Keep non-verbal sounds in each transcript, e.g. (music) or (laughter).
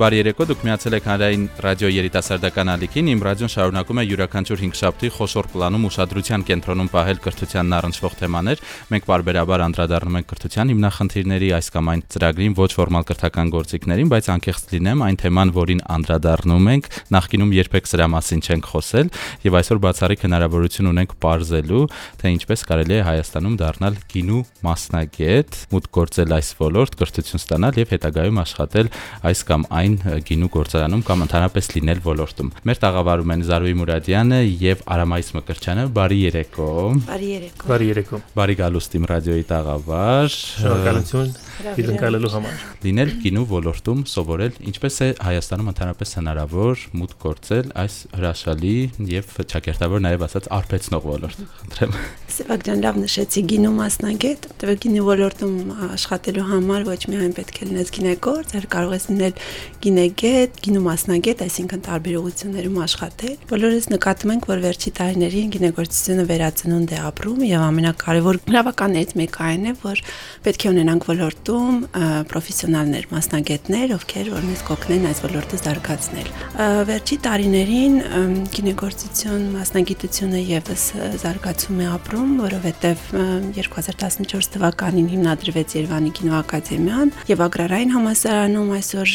Բարի երեկո, դուք միացել եք հանրային ռադիո երիտասարդական ալիքին։ Իմ ռադիոն շարունակում է յուրաքանչյուր 5 շաբթի խոշոր պլանում ուշադրության կենտրոնում պահել կրթությանն առնչվող թեմաներ։ Մենք բարբերաբար անդրադառնում ենք կրթության հիմնախնդիրների, այս կամ այն ծրագրին, ոչ ֆորմալ կրթական գործիքներին, բայց անկեղծ լինեմ, այն թեման, որին անդրադառնում ենք, նախկինում երբեք սրա մասին չենք խոսել, եւ այսօր բացառիկ հնարավորություն ունենք ողջելու, թե ինչպես կարելի է Հայաստանում դառնալ գինու մասնագետ, մուտք գործել այս ոլորտ, կրթություն ստանալ եւ հետագայում աշխատել այս կամ այն այն գինու գործարանում կամ ընդհանրապես լինել ոլորտում։ Մեր տաղավարում են Զարուհի Մուրադյանը եւ Արամայիս Մկրչյանը։ Բարի երեկո։ Բարի երեկո։ Բարի երեկո։ Բարի գալուստ իմ ռադիոյի տաղավար։ Շնորհակալություն դիտընկալելու համար։ Լինել գինու ոլորտում սովորել, ինչպես է Հայաստանում ընդհանրապես հնարավոր մուտք գործել այս հրաշալի եւ ճակերտավոր նաեւ ասած արբեցնող ոլորտ։ Խնդրեմ։ Սեվակյան լավ նշեցի գինու մասնագետ, դե գինու ոլորտում աշխատելու համար ոչ միայն պետք է լինես գինեգործ, այլ կարող ես լինել գինեգետ, գինու մասնագետ, այսինքն տարբեր ուղղություններում աշխատել։ Բոլորս նկատում ենք, որ վերջի տարիներին գինեգործությունը վերածնունդ է ապրում եւ ամենակարևոր գրավականներից մեկը այն է, որ պետք է ունենանք ոլորտում պրոֆեսիոնալներ, մասնագետներ, ովքեր որ մեզ կօգնեն այս ոլորտը զարգացնել։ Վերջի տարիներին գինեգործություն մասնագիտությունը եւս զարգացում է ապրում, որովհետեւ 2014 թվականին հիմնադրվեց Երևանի կինոակադեմիան եւ Ագրարային համալսարանում այսօր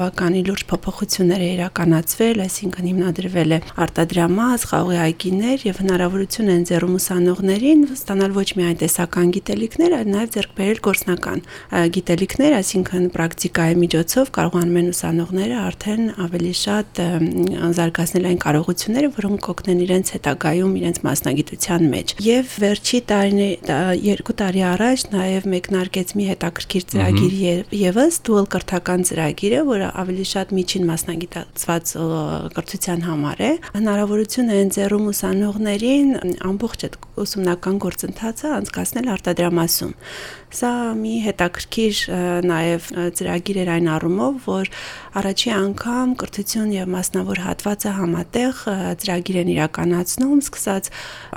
բավականի լուրջ փոփոխություններ է իրականացվել, այսինքն հիմնադրվել է արտադրամաս, խաղի այգիներ եւ հնարավորություն են ձեռում ուսանողներին ստանալ ոչ միայն տեսական գիտելիքներ, այլ նաեւ ձեռք բերել գործնական գիտելիքներ, այսինքն պրակտիկայի միջոցով կարողանում են ուսանողները արդեն ավելի շատ զարգացնել այն կարողությունները, որոնք կօգնեն իրենց հետագայում իրենց մասնագիտության մեջ։ Եվ վերջի տարի երկու տարի առաջ նաեւ մեկնարկեց մի հետաքրքիր ծրագիր եւս dual կրթական ծրագիրը, որը ավելի շատ միջին մասնագիտացված կրթության համար է, հնարավորություն է ընձեռում ուսանողներին ամբողջ այդ ուսումնական գործընթացը անցկացնել արտադրամասում։ Սա մի հետաքրքիր նաև ծրագիր էր այն առումով, որ առաջի անգամ կրթություն եւ մասնավոր հատվածը համատեղ ծրագիր են իրականացնում, սկսած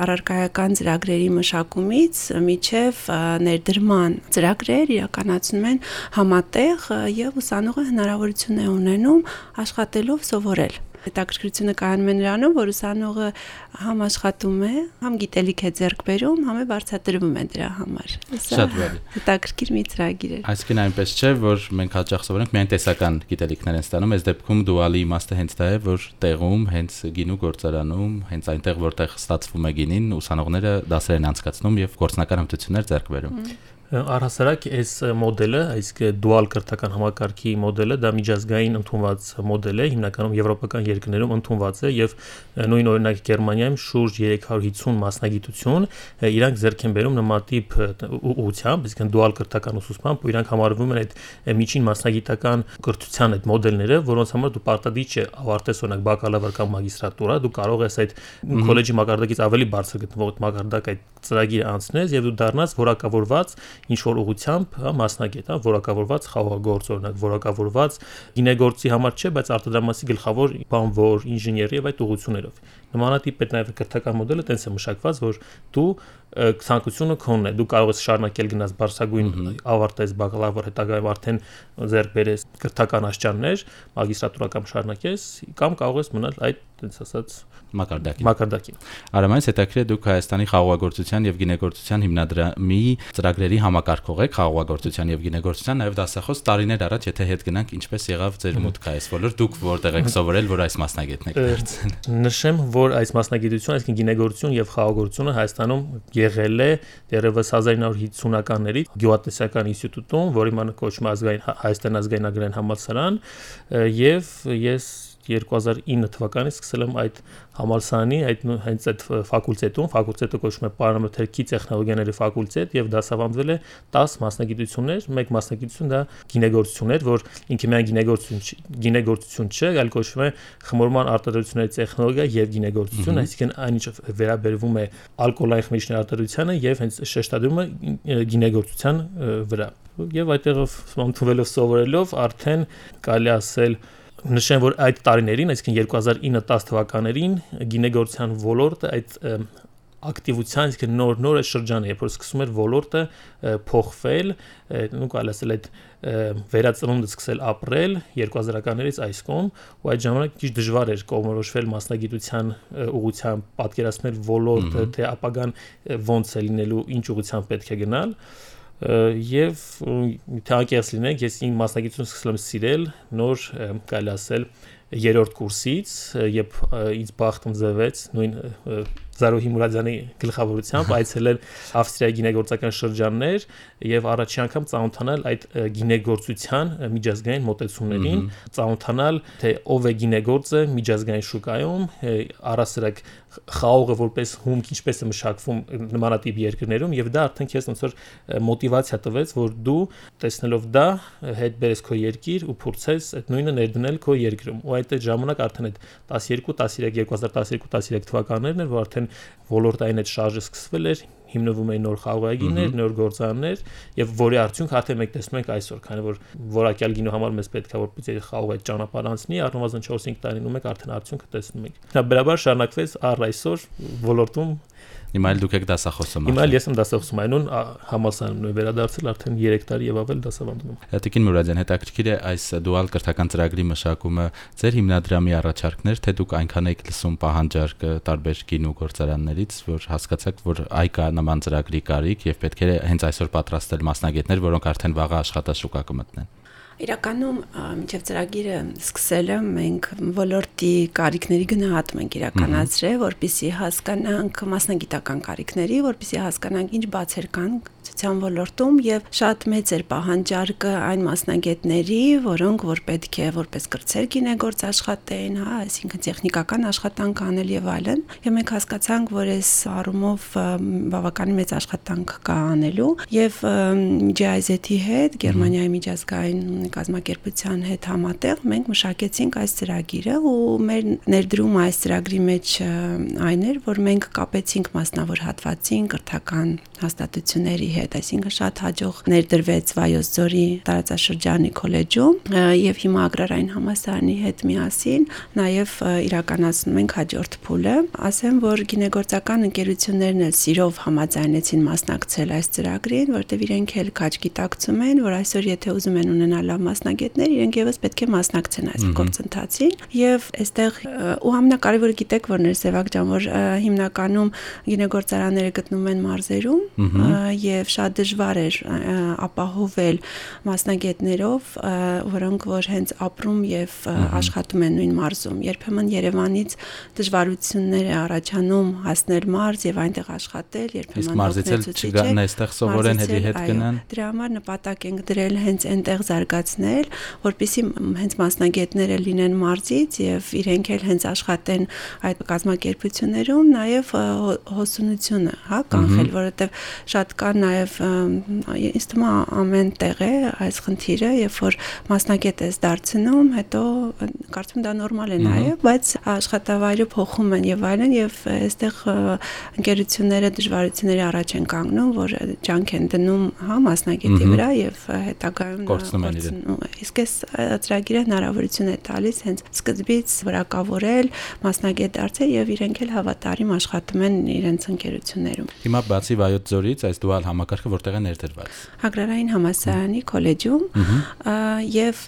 առարկայական ծրագրերի մշակումից միջև ներդրման ծրագրեր իրականացնում են համատեղ եւ ուսանողը հնարավորություն է ունենում աշխատելով սովորել հետաքրքրությունը կայանում է նրանում, որ ուսանողը համ աշխատում է, համ գիտելիք է ձեռք բերում, համ է բարձրատրվում է դրա համար։ Շատ բարի։ Հետաքրքիր մի ծրագիր է։ Այսինքն այնպես չէ, որ մենք հաճախ սովորենք միայն տեսական գիտելիքներ են ստանում, այս դեպքում դուալի իմաստը հենց դա է, որ տեղում, հենց գինու գործարանում, հենց այնտեղ, որտեղ ստացվում է գինին, ուսանողները դասեր են անցկացնում եւ գործնական հմտություններ ձեռք բերում առհասարակ այս մոդելը, այսինքն dual կրթական համակարգի մոդելը դա միջազգային ընդունված մոդել է, հիմնականում եվրոպական երկրներում ընդունված է եւ նույն օրինակ Գերմանիայում շուրջ 350 մասնագիտություն իրանք ձեռք են բերում նմանատիպ ուղությամբ, այսինքն dual կրթական ուսուցմամբ, ու իրանք համարվում են այդ միջին մասնագիտական կրթության այդ մոդելները, որոնց համար դու պարտադիր չէ ավարտես օրինակ բակալավր կամ մագիստրատուրա, դու կարող ես այդ քոլեջի մակարդակից ավելի բարձր գտնվող մակարդակ այդ ծրագիրը անցնես եւ դու դառնաս որակավորված ինչ որ ուղությամբ, հա, մասնագետ, հա, որակավորված խաղողագործ օրինակ, որակավորված գինեգործի համար չէ, բայց արտադրամասի գլխավոր բանվոր, ինժեներ եւ այդ ուղություններով։ Նմանատիպ այդ նաև կրթական մոդելը տենց է մշակված, որ դու ցանկությունը քոնն է, դու կարող ես շարունակել գնաս բարձրագույն ավարտես բակալավր հետագայում արդեն ձեռք բերես կրթական աշճաններ, մագիստրատուրա կամ շարունակես, կամ կարող ես մնալ այդ տենց ասած մակարդակին։ Մակարդակին։ Արամայից հետաքրիր է դուք Հայաստանի խաղողագործության եւ գինեգործության հիմնադրամի ծրագրերի համակարգող եք խաղողագործության եւ գինեգործության նաեւ դասախոս տարիներ առաջ եթե հետ գնանք ինչպես եղավ ձեր մուտքը այս ոլորտ դուք որտեղ եք սովորել որ այս մասնագետն եք դարձել։ Նշեմ, որ այս մասնագիտությունը, այսինքն գինեգործություն եւ խաղողործությունը Հայաստանում եղել է դեռևս 1950-ականների գյուղատնտեսական ինստիտուտում, որի ման կոչվում է ազգային Հայաստան ազգային agrարային համալսարան եւ ես 2009 թվականից սկսել եմ այդ համալսարանի այդ հենց այդ ֆակուլտետում, ֆակուլտետը կոչվում է Պարամետրիկի տեխնոլոգիաների ֆակուլտետ եւ դասավանդվել է 10 մասնագիտություններ, մեկ մասնագիտություն դա գինեգործություն էր, որ ինքը միայն գինեգործություն գինեգործություն չէ, այլ կոչվում է խմորման արտադրությունների տեխնոլոգիա եւ գինեգործություն, այսինքն այնինչ վերաբերվում է ալկոհոլային խմիչքների արտադրությանը եւ հենց շեշտադրումը գինեգործության վրա եւ այդտեղով ընդունվելով սովորելով արդեն կարելի ասել նշեմ որ այդ տարիներին, այսինքն 2009-10 թվականներին գինեգործության ոլորտը այդ ակտիվության, այսինքն նոր-նոր է շրջանը, երբ որ սկսում էր ոլորտը փոխվել, նու կարելի ասել այդ վերածնունդը սկսել ապրել 2000-ականներից այս կողմ, ու այդ ժամանակ քիչ դժվար էր կողմնորոշվել մասնագիտության ուղղությամբ, պատկերացնել ոլորտը, թե ապագան ոնց է լինելու, ինչ ուղղությամբ պետք է գնալ եւ թե անկեղծ լինենք, ես իմ մասնագիտությունը սկսել եմ սիրել նոր կարելի ասել երրորդ կուրսից, երբ ինձ բախտում ձևեց նույն Զարոհի Մուրադյանի գլխավորությամբ այցելել Ավստրիայի գինեգործական շրջաններ եւ առաջի անգամ ծանոթանալ այդ գինեգործության միջազգային մոտեցումներին, ծանոթանալ թե ով է գինեգործը միջազգային շուկայում, առասարակ խաղողը որպես հումք ինչպես է մշակվում նմանատիպ երկրներում եւ դա արդեն քեզ ոնց որ մոտիվացիա տվեց որ դու տեսնելով դա հետ բերես քո երկիր ու փորձես այդ նույնը ներդնել քո երկրում ու այդ ժամանակ արդեն այդ 12 13 2012 13 թվականներն էր որ արդեն ոլորտային այդ շարժը սկսվել էր հիմնվում էին նոր խաղողագիններ, նոր գործարաններ եւ որի արդյունք արդեն մենք տեսնում ենք այսօր, քանի որ որակյալ գինու համար մեզ պետք է որպեսզի խաղողը ճանապարհ անցնի, առնվազն 4-5 տարինում մենք արդեն արդյունքը տեսնում ենք։ Դա բրաբար շարունակվեց առ այսօր ոլորտում Հիմա էլ դուք եք դասախոսում։ Հիմա ես եմ դասախոսում, այնուն համալսարանում եմ վերադարձել արդեն 3 տարի եւ ավել դասավանդում եմ։ Տիկին Մուրադյան, հետաքրքիր է այս դուալ կրթական ծրագրի մշակումը ձեր հիմնադրամի առաջարկներ, թե դուք այնքան եք լսում պահանջարկը տարբեր գինու գործարաններից, որ հասկացաք, որ այ կա նման ծրագրի կարիք եւ պետք է հենց այսօր պատրաստել մասնագետներ, որոնք արդեն վաղ աշխատաշուկա կմտնեն։ Իրականում մինչև ծրագիրը սկսելը մենք ոլորտի կարիքների գնահատում ենք իրականացրել, որpիսի հասկանանք մասնագիտական կարիքների, որpիսի հասկանանք ինչ բացեր կան տնտեսության ոլորտում եւ շատ մեծ էր պահանջարկը այն մասնագետների, որոնք որ պետք է որպես կրծեր գինեգործ աշխատեն, հա, այսինքն տեխնիկական աշխատանք անել եւ այլն։ Եվ մենք հասկացանք, որ այս առումով բավականին մեծ աշխատանք կա անելու եւ GIZ-ի հետ, Գերմանիայի միջազգային կազմակերպության հետ համատեղ մենք մշակեցինք այս ծրագիրը ու մեր ներդրումը այս ծրագրի մեջ այն էր, որ մենք կապեցինք մասնավոր հատվածին կրթական հաստատությունների հետ, այսինքն շատ հաջող ներդրվեց Վայոց ձորի տարածաշրջանի քոլեջում եւ հիմա agrarային համասարանի հետ միասին նաեւ իրականացնում ենք հաջորդ փուլը։ Ասեմ, որ գինեգործական ընկերություններն էլ սիրով համաձայնեցին մասնակցել այս ծրագրին, որտեղ իրենք էլ քաջ գիտակցում են, որ այսօր եթե ուզում են ունենալ լավ մասնագետներ, իրենք եւս պետք է մասնակցեն այս գործընթացին եւ այստեղ ու ամենակարևորը գիտեք որն է Սևակ ջան, որ հիմնականում գինեգործարանները գտնվում են մարզերում եւ շատ դժվար էր ապահովել մասնագետներով, որոնք որ հենց ապրում եւ աշխատում են նույն մարզում։ Երբեմն Երևանից դժվարություններ է առաջանում հասնել մարզ եւ այնտեղ աշխատել, երբեմն մարզից էլ չգան այստեղ սովորեն հետի հետ գնան։ Դրա համար նպատակ ենք դրել հենց այնտեղ զարգացնել, որpիսի հենց մասնագետները լինեն մարզից եւ իրենք էլ հենց աշխատեն այդ կազմակերպություններում, նաեւ հոսունությունը, հա, կանխել, որովհետեւ շատ կան նաև ինձ թվում է ամեն տեղ է այս խնդիրը, երբ որ մասնագետ ես դարձնում, հետո կարծում դա նորմալ է նաև, բայց աշխատավայրը փոխում են եւ այլն եւ այստեղ ընկերությունները դժվարությունների առաջ են կանգնում, որ ջանք են դնում հա մասնագետի վրա եւ հետագայում կորցնում են իրեն։ Իսկ այս ծրագիրը հնարավորություն է տալիս հենց սկզբից վրակավորել մասնագետ դարձել եւ իրենք էլ հավատարիմ աշխատում են իրենց ընկերություններում։ Հիմա բացի վայոց ձորից այս դուալ համակարգը որտեղ է ներդրված։ Agrarային համասարանի քոլեջում եւ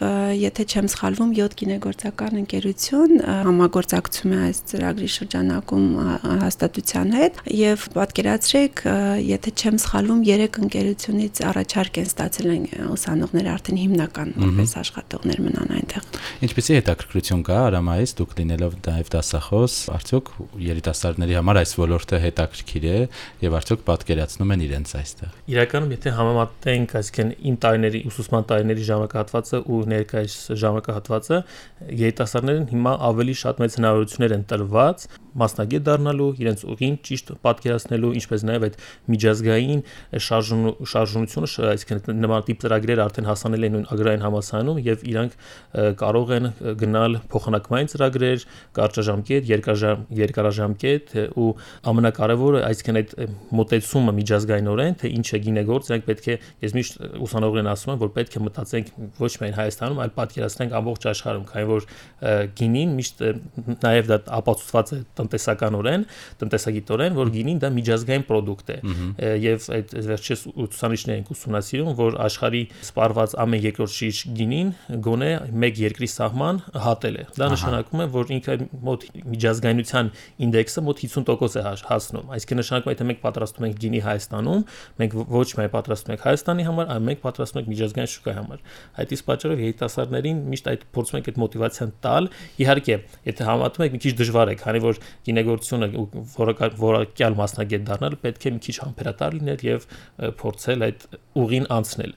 եթե չեմ սխալվում 7 գինեգործական ընկերություն համագործակցում է այս ծրագրի շրջանակում հաստատության հետ եւ պատկերացրեք եթե չեմ սխալվում 3 ընկերությունից առաջարկ են ստացել են ուսանողները արդեն հիմնական որպես աշխատողներ մնան այնտեղ։ Ինչպեսի հետաքրքրություն կա Արամայից դուք լինելով նաև դասախոս, արդյոք երիտասարդների համար այս ոլորտը հետաքրքիր է եւ արդյոք պատկերացնում են իրենց այստեղ։ Իրականում եթե համեմատենք, այսինքն իմ տարիների ուսուցման տարիների ժամանակահատվածը ու ներկայիս ժամանակահատվածը, երիտասարդներին հիմա ավելի շատ մեծ հնարավորություններ են տրված, մասնագետ դառնալու, իրենց ուղին ճիշտ պատկերացնելու, ինչպես նաև այդ միջազգային շարժունությունը, այսինքն նման տիպ ծրագրեր արդեն հասանել են նույն ագրարային համասարանում եւ իրանք կարող են գնալ փոխանակմային ծրագրեր, կարճաժամկետ, երկարաժամկետ ու ամենակարևորը, այսինքն այդ մոտեցումը միջազգայինորեն, թե ինչ է գինեգործ, իրենք պետք է ես միշտ ուսանողներն ասում եմ, որ պետք է մտածենք ոչ միայն Հայաստանում, այլ պատկերացնենք ամբողջ աշխարհում, քանի որ գինին միշտ նաև դա ապացուցված է տնտեսականորեն, տնտեսագիտորեն, որ գինին դա միջազգային ապրանք է եւ այդ վերջերս ուսանիչներ են ուսումնասիրում, որ աշխարհի սպառված ամեն երկրորդ շիշ գինին գոնե մեկ երկրի սահման հատել է։ Դա նշանակում է, որ ինքը մոտ միջազգայնության ինդեքսը մոտ 50% է հասնում։ Այսինքն նշանակում է, թե մենք պատրաստում ենք գինի Հայաստանում, մենք ոչ միայն պատրաստում ենք Հայաստանի համար, այլ մենք պատրաստում ենք միջազգային շուկայի համար։ Այդ իսկ պատճառով երիտասարդներին միշտ այդ փորձում ենք այդ մոտիվացիան տալ։ Իհարկե, եթե համատում եք, մի քիչ դժվար է, քանի որ գինեգործությունը որակյալ մասնագետ դառնալ պետք է մի քիչ համբերատար լինել եւ փորձել այդ ուղին անցնել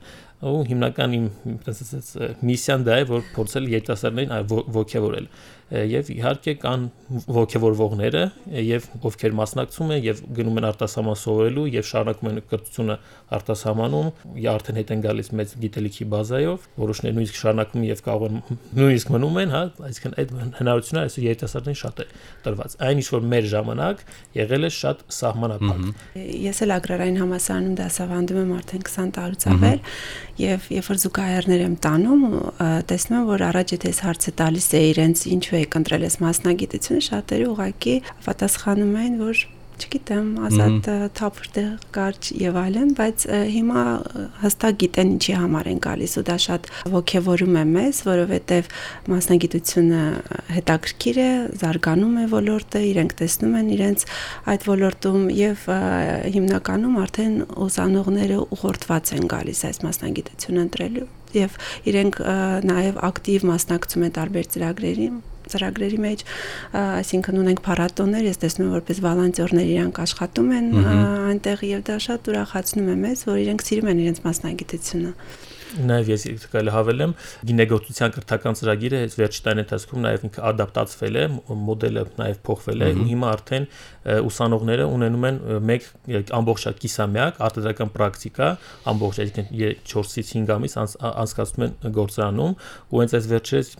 ու հիմնական իմ ասած միսիան դա է որ փորձել երիտասարդներին ողջևորել եւ իհարկե կան ողջևորվողները եւ ովքեր մասնակցում են եւ գնում են արտասահման սովորելու եւ շարունակում են կրթությունը արտասահմանում եւ արդեն հետ են գալիս մեծ գիտելիքի բազայով որոշները նույնիսկ շարունակում եւ կարող են նույնիսկ մնում են հա այսինքն այդ հնարավորությունը այսօր երիտասարդին շատ է տրված այն ինչ որ մեր ժամանակ եղել է շատ սահմանափակ ես էլ ագրարային համասարանում դասավանդում եմ արդեն 20 տարուց ավել եւ երբ որ զուգահեռներ եմ տանում տեսնում եմ որ առաջ եթե ես հարցը տալիս է իրենց ինչու եք ընտրել այս մասնագիտությունը, շատերը ուղղակի պատասխանում են, որ չգիտեմ, ազատ թափուր տեղ կարճ եւ այլն, բայց հիմա հստակ գիտեն ինչի համար են գալիս ու դա շատ ողջևորում է մեզ, որովհետեւ մասնագիտությունը հետաքրքիր է, զարգանում է ոլորտը, իրենք տեսնում են իրենց այդ ոլորտում եւ հիմնականում արդեն ուսանողները ուղղորդված են գալիս այս մասնագիտությունը ընտրելու եւ իրենք նաեւ ակտիվ մասնակցում են տարբեր ծրագրերի ծրագրերի մեջ, այսինքն ունենք փառատոներ, ես տեսնում եմ որպես վոլոնտյորներ իրանք աշխատում են այնտեղ եւ դա շատ ուրախացնում է մեզ, որ իրենք սիրում են իրենց մասնագիտությունը նաև ես կարելի հավելեմ գինեգործության կրթական ծրագիրը այս վերջի տարի ընթացքում նաև ինքը ադապտացվել է մոդելը նաև փոխվել է ու հիմա արդեն ուսանողները ունենում են մեկ ամբողջ կիսամյակ արտադրական պրակտիկա ամբողջ այսինքն 4-ից 5 ամիս անցկացնում են գործարանում ու հենց այս վերջերս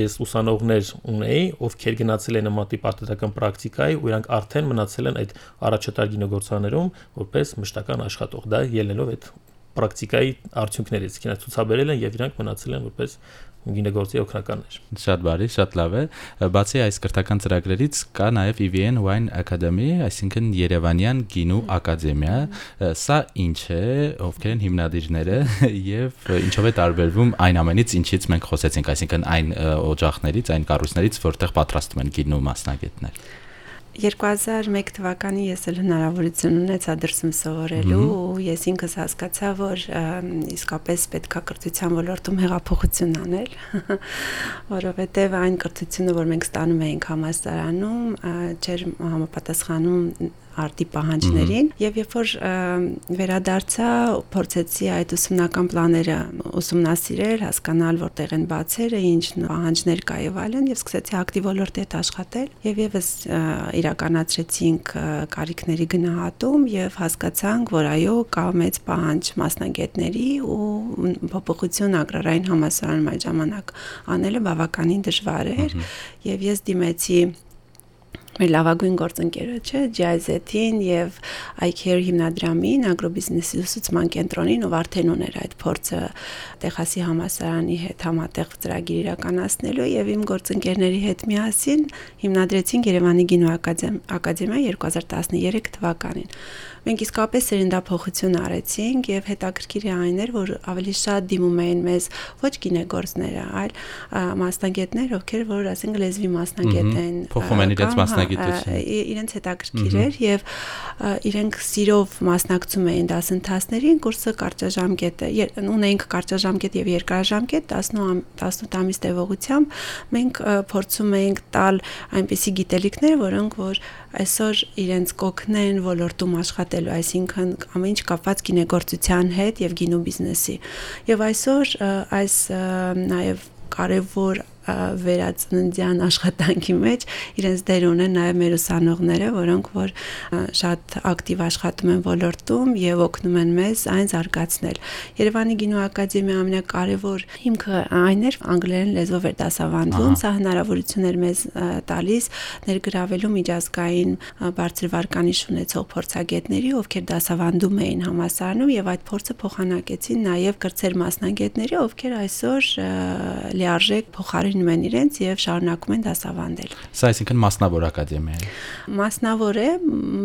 ես ուսանողներ ունեի ովքեր գնացել են նման տիպ արտադրական պրակտիկայի ու իրանք արդեն մնացել են այդ առաջատար գինեգործաներում որպես մշտական աշխատող դա ելնելով այդ պրակտիկայի արդյունքներից քինա ցուցաբերել են եւ իրանք մնացել են որպես գինեգործի օգնականներ։ Շատ բարի, շատ լավ է։ Բացի այս կրթական ծրագրերից կա նաև EVN Wine Academy, այսինքն Երևանյան գինու ակադեմիա։ Սա ինչ է, ովքեր են հիմնադիրները եւ ինչով է տարբերվում այն ամենից, ինչից մենք խոսեցինք, այսինքն այն օջախներից, այն կառույցներից, որտեղ պատրաստում են գինու մասնագետներ։ 2001 թվականին ես էլ հնարավորություն ունեցա դրսում սովորելու ու ես ինքս հասկացա, որ իսկապես պետքա կրթության ոլորտում հեղափոխություն անել, (laughs) որովհետև այն կրթությունը, որ մենք ստանում էինք համասարանում, չէր համապատասխանում արտի պահանջներին եւ երբ որ վերադարձա փորձեցի այդ ուսումնական պլաները ուսումնասիրել, հասկանալ որտեղ են բացերը, ինչ պահանջներ կա եւ այլն եւ սկսեցի ակտիվ ոլորտի հետ աշխատել եւ եւս իրականացրեցինք կարիքների գնահատում եւ հասկացանք, որ այո, կա մեծ պահանջ մասնագետների ու փոփոխություն ագրարային համասարանում այդ ժամանակ անելը բավականին դժվար էր եւ ես դիմեցի մեր լավագույն գործընկերոջը Jazz-ին եւ iCare հիմնադրամին, ագրոբիզնեսի ուսուցման կենտրոնին, ով արդեն ուներ այդ փորձը Տեխասի համասարանի հետ համատեղ ծրագիր իրականացնելու եւ իմ գործընկերների հետ միասին հիմնադրեցինք Երևանի գինու ակադեմիա 2013 թվականին մենք իսկապես սերնդափոխություն արեցինք եւ հետաքրքիր է այն էր, որ ավելի շատ դիմում էին մեզ ոչ գինեգործները, այլ մասնագետներ, ովքեր որ ասենք լեզվի մասնագետ են, փոխում են իրենց մասնագիտությունը։ Իրենց հետաքրքիր էր եւ իրենք սիրով մասնակցում էին դասընթացներին, կուրսը կարճաժամկետ է, ունեինք կարճաժամկետ եւ երկարաժամկետ 10 18 ամիս տևողությամբ մենք փորձում էինք տալ այնպիսի գիտելիքներ, որոնք որ այսօր իրենց կոգնեն ոլորտում աշխատելու, այսինքն ամեն ինչ կապված գինեգործության հետ եւ գինու բիզնեսի։ Եվ այսօր այս նաեւ կարևոր վերածննդյան աշխատանքի մեջ իրենց դեր ունեն նաև մեր ուսանողները, որոնք որ շատ ակտիվ աշխատում են ոլորտում եւ օգնում են մեզ այն զարգացնել։ Երևանի գինու ակադեմիա ամենակարևոր հիմքը այն էր անգլերեն լեզվով էր դասավանդվում, սա հնարավորություն էր մեզ տալիս ներգրավելու միջազգային բարձր վարկանիշ ունեցող փորձագետների, ովքեր դասավանդում էին համասարանում եւ այդ փորձը փոխանակեցին նաեւ կրծեր մասնագետների, ովքեր այսօր լիարժեք փոխարինում են իրենց եւ շարունակում են դասավանդել։ Սա այսինքն մասնավոր ակադեմիա է։ Մասնավոր է,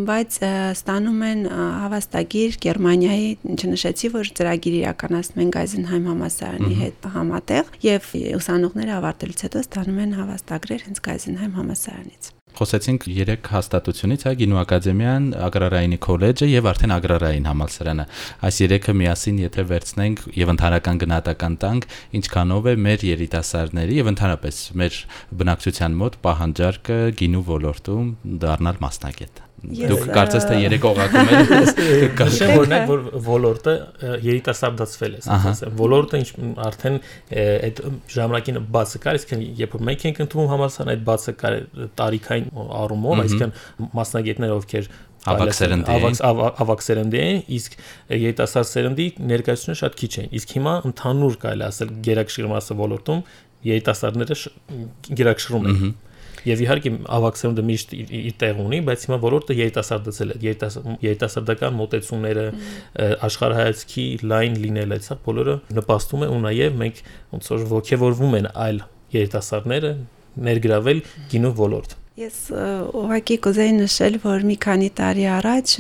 բայց ստանում են հավաստագիր Գերմանիայի, չնշեցի, որ ծրագիր իրականացնում են Գայզենհայմ համասարանի հետ համատեղ եւ ուսանողները ավարտելուց հետո ստանում են հավաստագրեր հենց Գայզենհայմ համասարանից խոսեցինք 3 հաստատությունից, հա, Գինու ակադեմիան, Ագրարայինի քոլեջը եւ արդեն Ագրարային համալսարանը։ Այս երեքը միասին եթե վերցնենք եւ ընդհանրական գնահատական տանք, ինչքանով է մեր երիտասարդների եւ ընդհանրապես մեր բնակչության մոտ պահանջարկը գինու ոլորտում դառնալ մասնագետ։ Դուք կարծես թե երեք օղակում եք նշեմ օրինակ որ ոլորտը երիտասարդացվել է, ասեմ, ոլորտը ինչ արդեն այդ ժամանակին բացը կար, իսկ երբ մենք ենք ընդունում համալսարան այդ բացը կար տարիքային առումով, այսինքն մասնագետները ովքեր ավակ սերնդի ավակ սերնդի են, իսկ երիտասարդ սերնդի ներկայացությունը շատ քիչ են։ Իսկ հիմա ընդհանուր կարելի ասել գերակշռմասը ոլորտում երիտասարդները գերակշռում են եւ իհարկե ավակ սերունդը միշտ իր տեղ ունի, բայց հիմա ոլորտը երիտասարդացել է, երիտասարդական մոտեցումները, աշխարհայացքի լայն լինելը, սա բոլորը նպաստում է ու նաեւ մենք ոնց որ ողջևորվում են այլ երիտասարդները ներգրավել գինու ոլորտ։ Ես ուղղակի կուզեի նշել, որ մի քանի տարի առաջ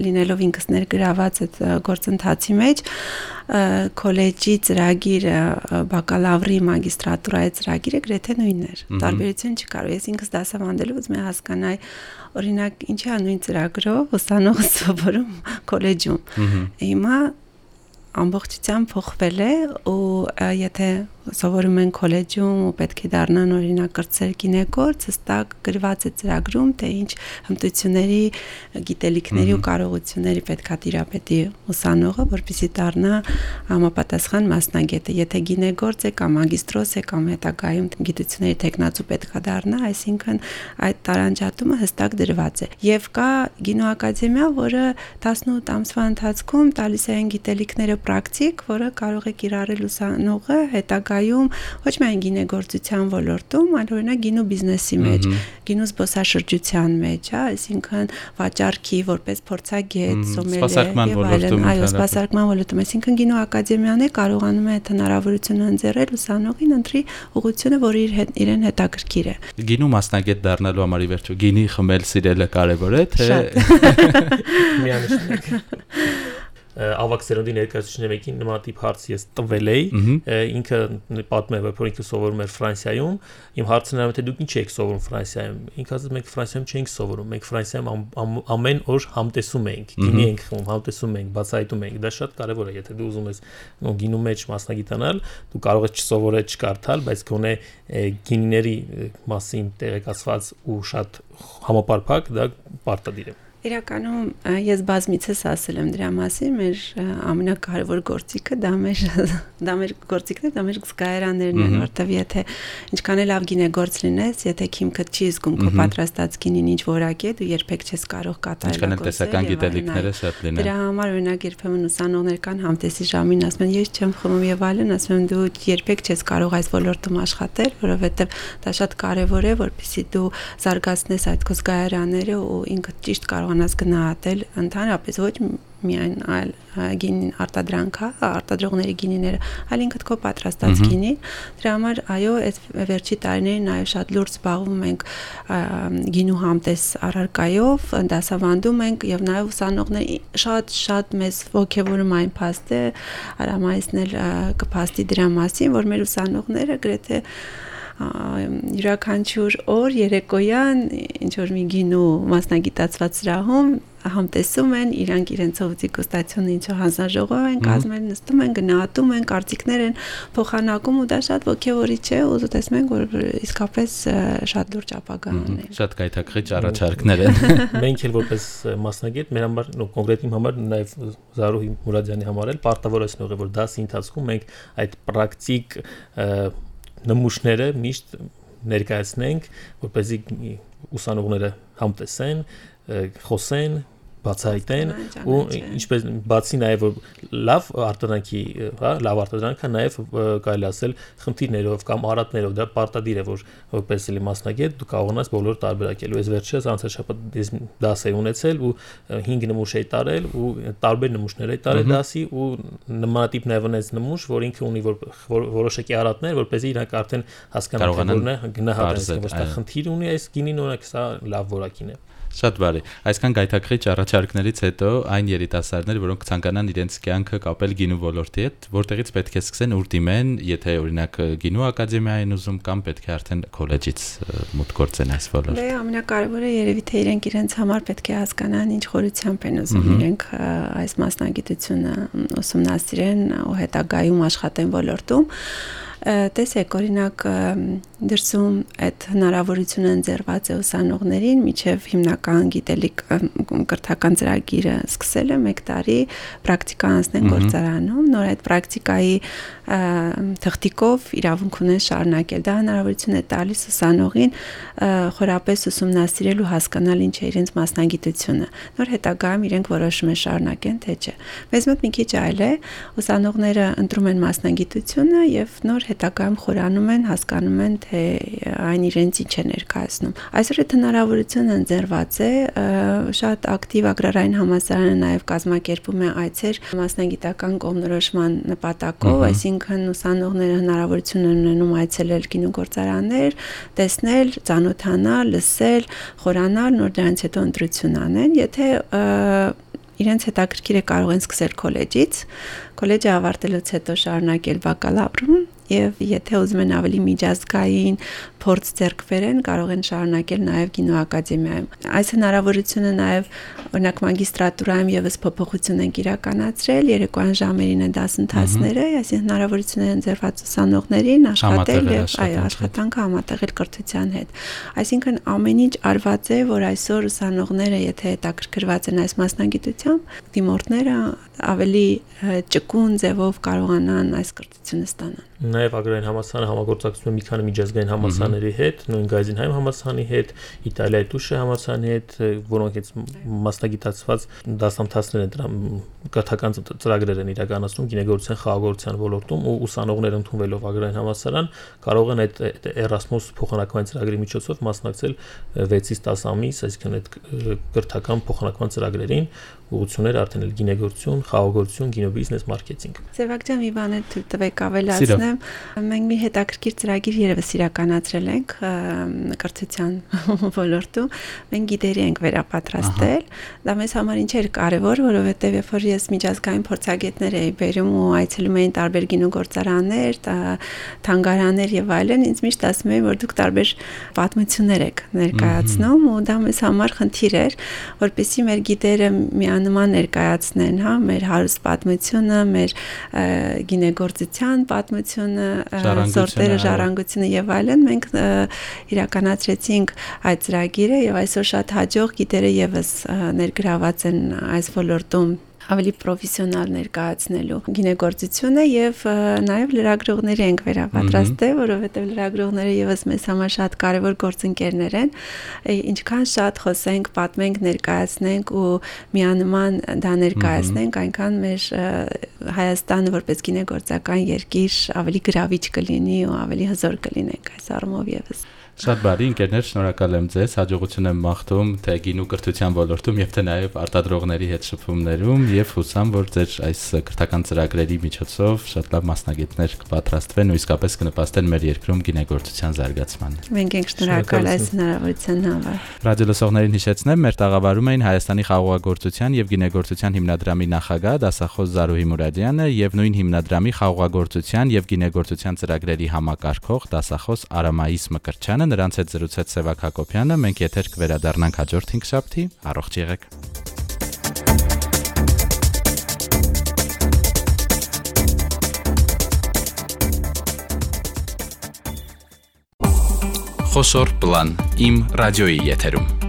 լինելով ինքս ներգրաված այդ գործընթացի մեջ քոլեջի ծրագիրը բակալավրի մագիստրատուրայի ծրագիրը գրեթե նույնն էր տարբերություն չկար ես ինքս դասավանդելու ուզում եմ հասկանալ օրինակ ինչի է նույն ծրագրով ուսանողը սովորում քոլեջում հիմա ամբողջությամբ փոխվել է ու եթե սովորում են քոլեջում ու պետք է դառնան օրինակ կրծեր գինեկորց, հստակ գրված է ծրագրում, թե ինչ հմտությունների, գիտելիքների ու կարողությունների պետքա տիրապետի ուսանողը, որպեսզի դառնա համապատասխան մասնագետը։ Եթե գինեկորց է կամ մագիստրոս է կամ հետագայում գիտությունների տեխնացու պետքա դառնա, այսինքն այդ տարանջատումը հստակ դրված է։ Եվ կա գինո ակադեմիա, որը 18 ամսվա ընթացքում տալիս է այն գիտելիքները պրակտիկ, որը կարող է կիրառել ուսանողը հետագա ներկայում ոչ միայն գինեգործության ոլորտում, այլ օրինակ գինու բիզնեսի մեջ, գինու զբոսաշրջության մեջ, հա, այսինքն վաճառքի որպես փորձագետ, սոմելիե եւ այլն, այո, սպասարկման ոլորտում, այսինքն գինու ակադեմիան է կարողանում է այդ հնարավորությունը ընձեռել ուսանողին ընտրի ուղղությունը, որը իր հետ իրեն հետաքրքիր է։ Գինու մասնագետ դառնալու համար ի վերջո գինի խմել սիրելը կարևոր է, թե (laughs) միանշանակ (laughs) ավակ սերունդի ներկայացուցիչների մեկին նմանատիպ հարց ես տվել էի ինքը պատմում է որ ինքը սովորում էր Ֆրանսիայում իմ հարցն era թե դուք ինչ եք սովորում Ֆրանսիայում ինքը ասաց մենք Ֆրանսիայում չենք սովորում մենք Ֆրանսիայում ամեն օր համտեսում ենք գինի ենք խմում համտեսում ենք բացահայտում ենք դա շատ կարևոր է եթե դու ուզում ես գինու մեջ մասնագիտանալ դու կարող ես չսովորել չկարդալ բայց գոնե գինիների մասին տեղեկացված ու շատ համապարփակ դա պարտադիր է Իրականում ես բազմիցս ասել եմ դրա մասին, մեր ամենակարևոր գործիքը դա մեր (laughs) դա մեր գործիքն է, դա մեր զգայարաններն են, որտեվ եթե ինչքան էլ լավ գինեգործ լինես, եթե քիմքը չի զգում քո պատրաստած գինին ինչ որակ է, դու երբեք չես կարող կատարել։ Ինչքան էլ տեսական գիտելիքները շատ լինեն։ Դրա համար օրինակ երբեմն ուսանողներ կան համտեսի ժամին ասում են, ես չեմ խմում եւ այլն, ասում եմ դու երբեք չես կարող այս ոլորտում աշխատել, որովհետեւ դա շատ կարեւոր է, որpիսի դու զարգացնես այդ քո զգայարանները ու ինքդ ճիշտ կարող կարողանաս գնահատել ընդհանրապես ոչ միայն այլ գինին արտադրանքա, արտադրողների գինիները, այլ ինքդ քո պատրաստած գինի։ Դրա համար այո, այս վերջի տարիներին նաև շատ լուրջ զբաղվում ենք գինու համտես առարկայով, դասավանդում ենք եւ նաև ուսանողների շատ շատ մեծ ողջևորում այն փաստը, Արամայիսն էլ կփաստի դրա մասին, որ մեր ուսանողները գրեթե յուրաքանչյուր օր երեկոյան ինչ որ մի գինու մասնագիտացված սրահում համտեսում են, իրանք իրենցով դիգուստացիոն ինչը հանձնաժողով են կազմել, նստում են, գնահատում են, կարծիքներ են փոխանակում ու դա շատ ողջևորիչ է ու տեսնում ենք, որ իսկապես շատ լուրջ ապագա ունի։ Շատ կայթակղիչ առաջարկներ են։ (laughs) Մենք էլ որպես մասնագետ մեր համար, նո կոնկրետ իմ համար նաև Զարուհի Մուրադյանի համար էլ պարտավորեցնող է, որ դասի ընթացքում մենք այդ պրակտիկ նմուշները միշտ ներկայացնենք, որպեսզի ուսանողները համտեսեն, խոսեն, բացահայտեն ու ինչպես բացի նաև որ լավ արտադրանքի, հա, լավ արտադրանքը նաև կարելի ասել խնդիրներով կամ արատներով դա պարտադիր է որ որպես էլի մասնագետ դու կարողանաս բոլոր տարբերակել։ Ես վերջերս անցած շաբաթ դաս էի ունեցել ու 5 նմուշ էի տարել ու տարբեր նմուշներ էի տարել դասի ու նմանատիպ նաև ունեց նմուշ, որ ինքը ունի որ որոշակի արատներ, որպեսզի իրանք արդեն հասկանան որն է գնահատել, ոչ թե խնդիր ունի այս գինին օրինակ սա լավ որակին է։ Շատ բարի։ Այսքան գայթակղիչ առաջարկներից հետո այն երիտասարդներ, որոնք ցանկանան իրենց կյանքը կապել գինու ոլորտի հետ, որտեղից պետք է սկսեն ուր դիմեն, եթե օրինակ գինու ակադեմիա են ուզում կամ պետք է արդեն քոլեջից մուտք գործեն այս ոլորտ։ Դե ամենակարևորը երևի թե իրենք իրենց համար պետք է հասկանան ինչ խորությամբ են ուզում իրենք այս մասնագիտությունը ուսումնասիրեն ու հետագայում աշխատեն ոլորտում տեսեք օրինակ դրսում այդ հնարավորությունը ընձեռված է ուսանողներին միջև հիմնական գիտելիք կրթական ծրագիրը սկսել է 1 տարի պրակտիկա անցնեն գործարանում նոր այդ պրակտիկայի թղթիկով իրավունք ունեն շարունակել դա հնարավորություն է տալիս ուսանողին խորապես ուսումնասիրել ու հասկանալ ինչ է իրենց մասնագիտությունը նոր հետագայում իրենք որոշում են շարունակեն թե չէ մեզ մոտ մի քիչ այլ է. Ուսանողները ընտրում են մասնագիտությունը եւ նոր հետագայում խորանում են հասկանում են թե այն իրենց ինչ է ներկայացնում։ Այսօր այդ հնարավորությունը ընձեռված է, շատ ակտիվ ագրարային համալսարանը նաև կազմակերպում է այցեր մասնագիտական կողմնորոշման նպատակով, այսինքն ուսանողները հնարավորություն են ունենում այցելել գինուգործարաններ, տեսնել, ծանոթանալ, լսել, խորանալ, նոր դրանից հետո ընտրություն անեն, եթե իրենց հետաքրքիր է կարող են սկսել քոլեջից, քոլեջը ավարտելուց հետո շարունակել բակալավրում եւ եթե ուզում են ավելի միջազգային փորձ ձեռք բերեն, կարող են շարունակել նաև գինոակադեմիայում։ Այս հնարավորությունը նաև օրինակ մագիստրատուրայում եւս փոփոխություն են իրականացրել, երեկոյան ժամերին են դասընթացները, այսինքն հնարավորություն են ձեռված ուսանողներին աշխատել եւ այո, աշխատանքը համատեղել կրթության հետ։ Այսինքն ամեն ինչ արված է, որ այսօր ուսանողները, եթե հետաքրքրված են այս մասնագիտությամբ, դիմորդները ավելի ճկուն ձևով կարողանան այս կրթությունը ստանալ։ Նաև Ագրարային համալսարանը համագործակցում է մի քանի միջազգային համալսարանների հետ, նույն Գայզինհայմ համալսարանի հետ, Իտալիայի Տուշե համալսարանի հետ, որոնք այդ մասնագիտացված դասամթացներ են դրա կրթական ծրագրեր են իրականացնում գինեգործության խաղաղության ոլորտում ու ուսանողներ ընդունվելով Ագրարային համալսարան կարող են այդ Erasmus փոխանակման ծրագրի միջոցով մասնակցել 6-ից 10 ամիս, այսինքն այդ կրթական փոխանակման ծրագրերին ուղղությունները արդեն էլ գինեգործություն, խաղաղություն, գինոբիզնես, մարքեթինգ։ Սևակ ջան, Իվանը թույլ տվեք ավելացնեմ։ Մենք մի հետաքրքիր ծրագիր երևս իրականացրել ենք կրթության (laughs) ոլորտում։ Մենք գիտերի ենք վերապատրաստել։ Դա մեզ համար ինչ էր կարևոր, որովհետև երբ որ ես միջազգային փորձագետներ էի բերում ու այցելում էին տարբեր գինուգործարաններ, թանգարաններ եւ այլն, ինձ միշտ ասում էին, որ դուք տարբեր պատմություններ եք ներկայացնում ու դա մեզ համար խնդիր էր, որպեսզի մեր գիտերը միանման ներկայացնեն, հա, մեր հարուստ պատմությունը, մեր գինեգործության պատմությունը, սորտերը, ժառանգությունը եւ այլն, մենք իրականացրեցինք այդ ծրագիրը եւ այսօր շատ հաջող գիտերը եւս ներգրաված են այս ոլորտում ավելի պրոֆեսիոնալ ներկայացնելու գինեգործությունը եւ նաեւ լրագրողների ենք վերապատրաստել, որովհետեւ լրագրողները եւս մեզ համար շատ կարեւոր գործընկերներ են։ Ինչքան շատ խոսենք, պատմենք, ներկայացնենք ու միանման դա ներկայացնենք, այնքան մեր Հայաստանը որպես գինեգործական երկիր ավելի գրավիչ կլինի ու ավելի հզոր կլինենք այս առումով եւս։ Շատ բարի ընկերներ, շնորհակալ եմ ձեզ։ Հաջողություն եմ մաղթում թե գինու կրթության ոլորտում եւ թե նաեւ արտադրողների հետ շփումներում եւ հուսամ, որ ձեր այս կրթական ծրագրերի միջոցով շատ լավ մասնագետներ կպատրաստվեն ու իսկապես կնպաստեն մեր երկրում գինեգործության զարգացմանը։ Մենք ենք շնորհակալ այս հնարավորության համար։ Ռադիո լսողներին հիշեցնեմ, մեր տաղավարում էին Հայաստանի խաղողագործության եւ գինեգործության հիմնադրամի նախագահ դասախոս Զարուհի Մուրադյանը եւ նույն հիմնադրամի խաղողագործության եւ գինեգործության ծրագրերի համակարգող դասախոս Արամայիս Մկրչյանը Հայաստանը, նրանց հետ զրուցեց Սևակ Հակոբյանը, մենք եթեր կվերադառնանք հաջորդ 5 շաբթի, առողջ եղեք։ Խոսոր պլան իմ ռադիոյի եթերում